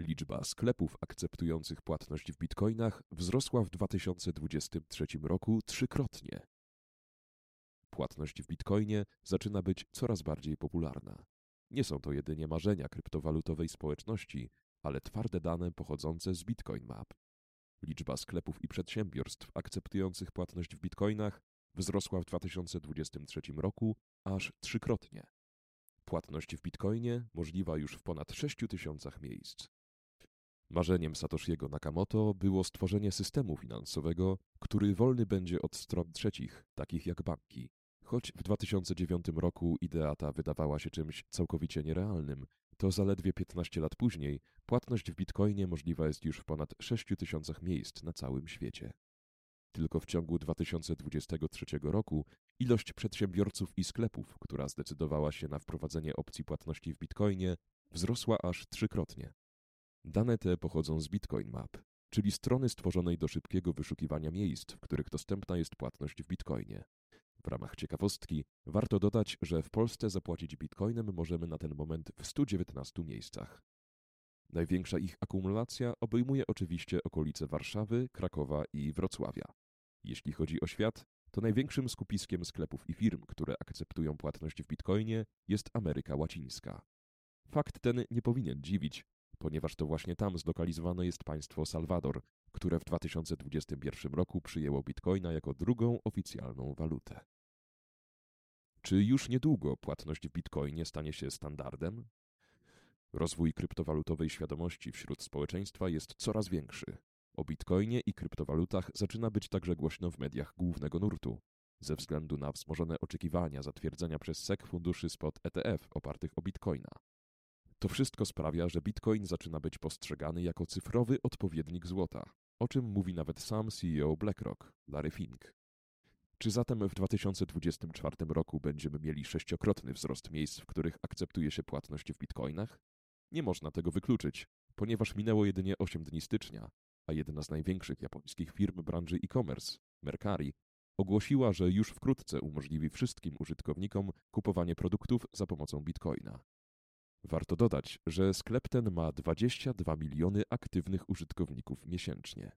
Liczba sklepów akceptujących płatność w bitcoinach wzrosła w 2023 roku trzykrotnie. Płatność w bitcoinie zaczyna być coraz bardziej popularna. Nie są to jedynie marzenia kryptowalutowej społeczności, ale twarde dane pochodzące z Bitcoin Map. Liczba sklepów i przedsiębiorstw akceptujących płatność w bitcoinach wzrosła w 2023 roku aż trzykrotnie. Płatność w bitcoinie możliwa już w ponad 6 tysiącach miejsc. Marzeniem Satoshiego Nakamoto było stworzenie systemu finansowego, który wolny będzie od stron trzecich, takich jak banki. Choć w 2009 roku idea ta wydawała się czymś całkowicie nierealnym, to zaledwie 15 lat później płatność w bitcoinie możliwa jest już w ponad 6 tysiącach miejsc na całym świecie. Tylko w ciągu 2023 roku ilość przedsiębiorców i sklepów, która zdecydowała się na wprowadzenie opcji płatności w bitcoinie, wzrosła aż trzykrotnie. Dane te pochodzą z Bitcoin Map, czyli strony stworzonej do szybkiego wyszukiwania miejsc, w których dostępna jest płatność w bitcoinie. W ramach ciekawostki warto dodać, że w Polsce zapłacić bitcoinem możemy na ten moment w 119 miejscach. Największa ich akumulacja obejmuje oczywiście okolice Warszawy, Krakowa i Wrocławia. Jeśli chodzi o świat, to największym skupiskiem sklepów i firm, które akceptują płatność w bitcoinie, jest Ameryka Łacińska. Fakt ten nie powinien dziwić, ponieważ to właśnie tam zlokalizowane jest państwo Salwador, które w 2021 roku przyjęło bitcoina jako drugą oficjalną walutę. Czy już niedługo płatność w bitcoinie stanie się standardem? Rozwój kryptowalutowej świadomości wśród społeczeństwa jest coraz większy. O bitcoinie i kryptowalutach zaczyna być także głośno w mediach głównego nurtu, ze względu na wzmożone oczekiwania zatwierdzenia przez SEC funduszy spot ETF opartych o bitcoina. To wszystko sprawia, że bitcoin zaczyna być postrzegany jako cyfrowy odpowiednik złota, o czym mówi nawet sam CEO BlackRock, Larry Fink. Czy zatem w 2024 roku będziemy mieli sześciokrotny wzrost miejsc, w których akceptuje się płatność w bitcoinach? Nie można tego wykluczyć, ponieważ minęło jedynie 8 dni stycznia, a jedna z największych japońskich firm branży e-commerce, Mercari, ogłosiła, że już wkrótce umożliwi wszystkim użytkownikom kupowanie produktów za pomocą bitcoina. Warto dodać, że sklep ten ma 22 miliony aktywnych użytkowników miesięcznie.